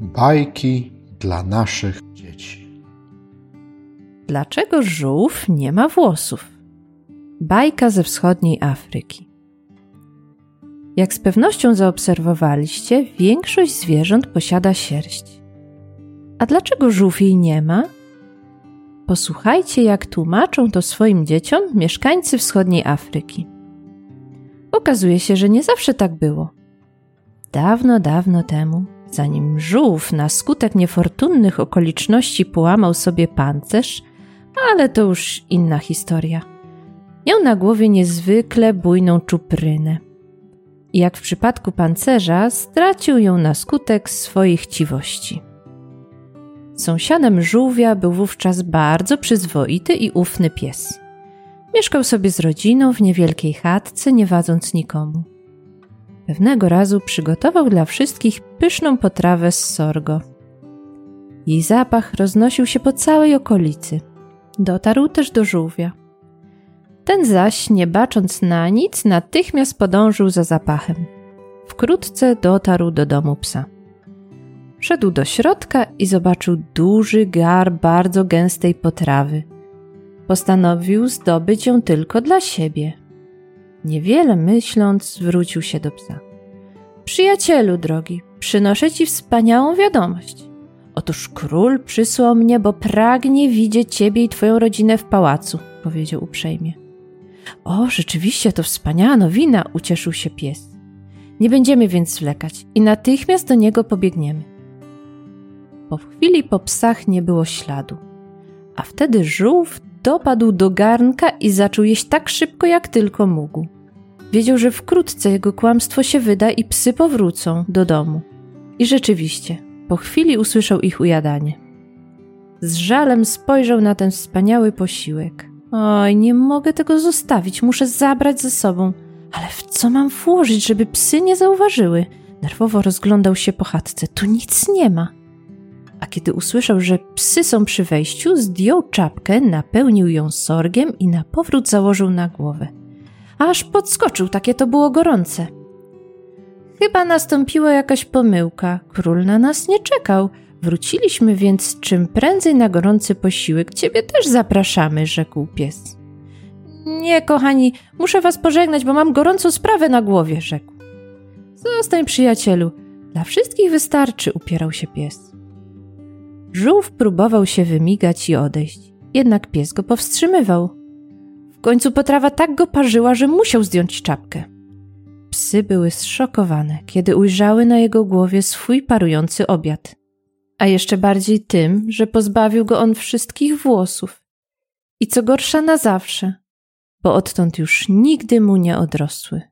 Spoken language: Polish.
Bajki dla naszych dzieci. Dlaczego żółw nie ma włosów? Bajka ze wschodniej Afryki. Jak z pewnością zaobserwowaliście, większość zwierząt posiada sierść. A dlaczego żółw jej nie ma? Posłuchajcie, jak tłumaczą to swoim dzieciom mieszkańcy wschodniej Afryki. Okazuje się, że nie zawsze tak było. Dawno, dawno temu, zanim żółw na skutek niefortunnych okoliczności połamał sobie pancerz, ale to już inna historia. Miał na głowie niezwykle bujną czuprynę. I jak w przypadku pancerza, stracił ją na skutek swoich chciwości. Sąsiadem żółwia był wówczas bardzo przyzwoity i ufny pies. Mieszkał sobie z rodziną w niewielkiej chatce, nie wadząc nikomu. Pewnego razu przygotował dla wszystkich pyszną potrawę z sorgo. Jej zapach roznosił się po całej okolicy. Dotarł też do żółwia. Ten zaś, nie bacząc na nic, natychmiast podążył za zapachem. Wkrótce dotarł do domu psa. Wszedł do środka i zobaczył duży gar bardzo gęstej potrawy. Postanowił zdobyć ją tylko dla siebie. Niewiele myśląc, zwrócił się do psa. Przyjacielu drogi, przynoszę ci wspaniałą wiadomość. Otóż król przysłał mnie, bo pragnie widzieć ciebie i twoją rodzinę w pałacu, powiedział uprzejmie. O, rzeczywiście to wspaniała nowina, ucieszył się pies. Nie będziemy więc zwlekać i natychmiast do niego pobiegniemy. Po chwili po psach nie było śladu, a wtedy żółw dopadł do garnka i zaczął jeść tak szybko, jak tylko mógł. Wiedział, że wkrótce jego kłamstwo się wyda i psy powrócą do domu. I rzeczywiście, po chwili usłyszał ich ujadanie. Z żalem spojrzał na ten wspaniały posiłek. Oj, nie mogę tego zostawić, muszę zabrać ze sobą. Ale w co mam włożyć, żeby psy nie zauważyły? Nerwowo rozglądał się po chatce. Tu nic nie ma. A kiedy usłyszał, że psy są przy wejściu, zdjął czapkę, napełnił ją sorgiem i na powrót założył na głowę. Aż podskoczył, takie to było gorące. Chyba nastąpiła jakaś pomyłka. Król na nas nie czekał. Wróciliśmy więc czym prędzej na gorący posiłek. Ciebie też zapraszamy, rzekł pies. Nie, kochani, muszę was pożegnać, bo mam gorącą sprawę na głowie, rzekł. Zostań, przyjacielu. Dla wszystkich wystarczy, upierał się pies. Żółw próbował się wymigać i odejść, jednak pies go powstrzymywał. W końcu potrawa tak go parzyła, że musiał zdjąć czapkę. Psy były zszokowane, kiedy ujrzały na jego głowie swój parujący obiad. A jeszcze bardziej tym, że pozbawił go on wszystkich włosów. I co gorsza na zawsze, bo odtąd już nigdy mu nie odrosły.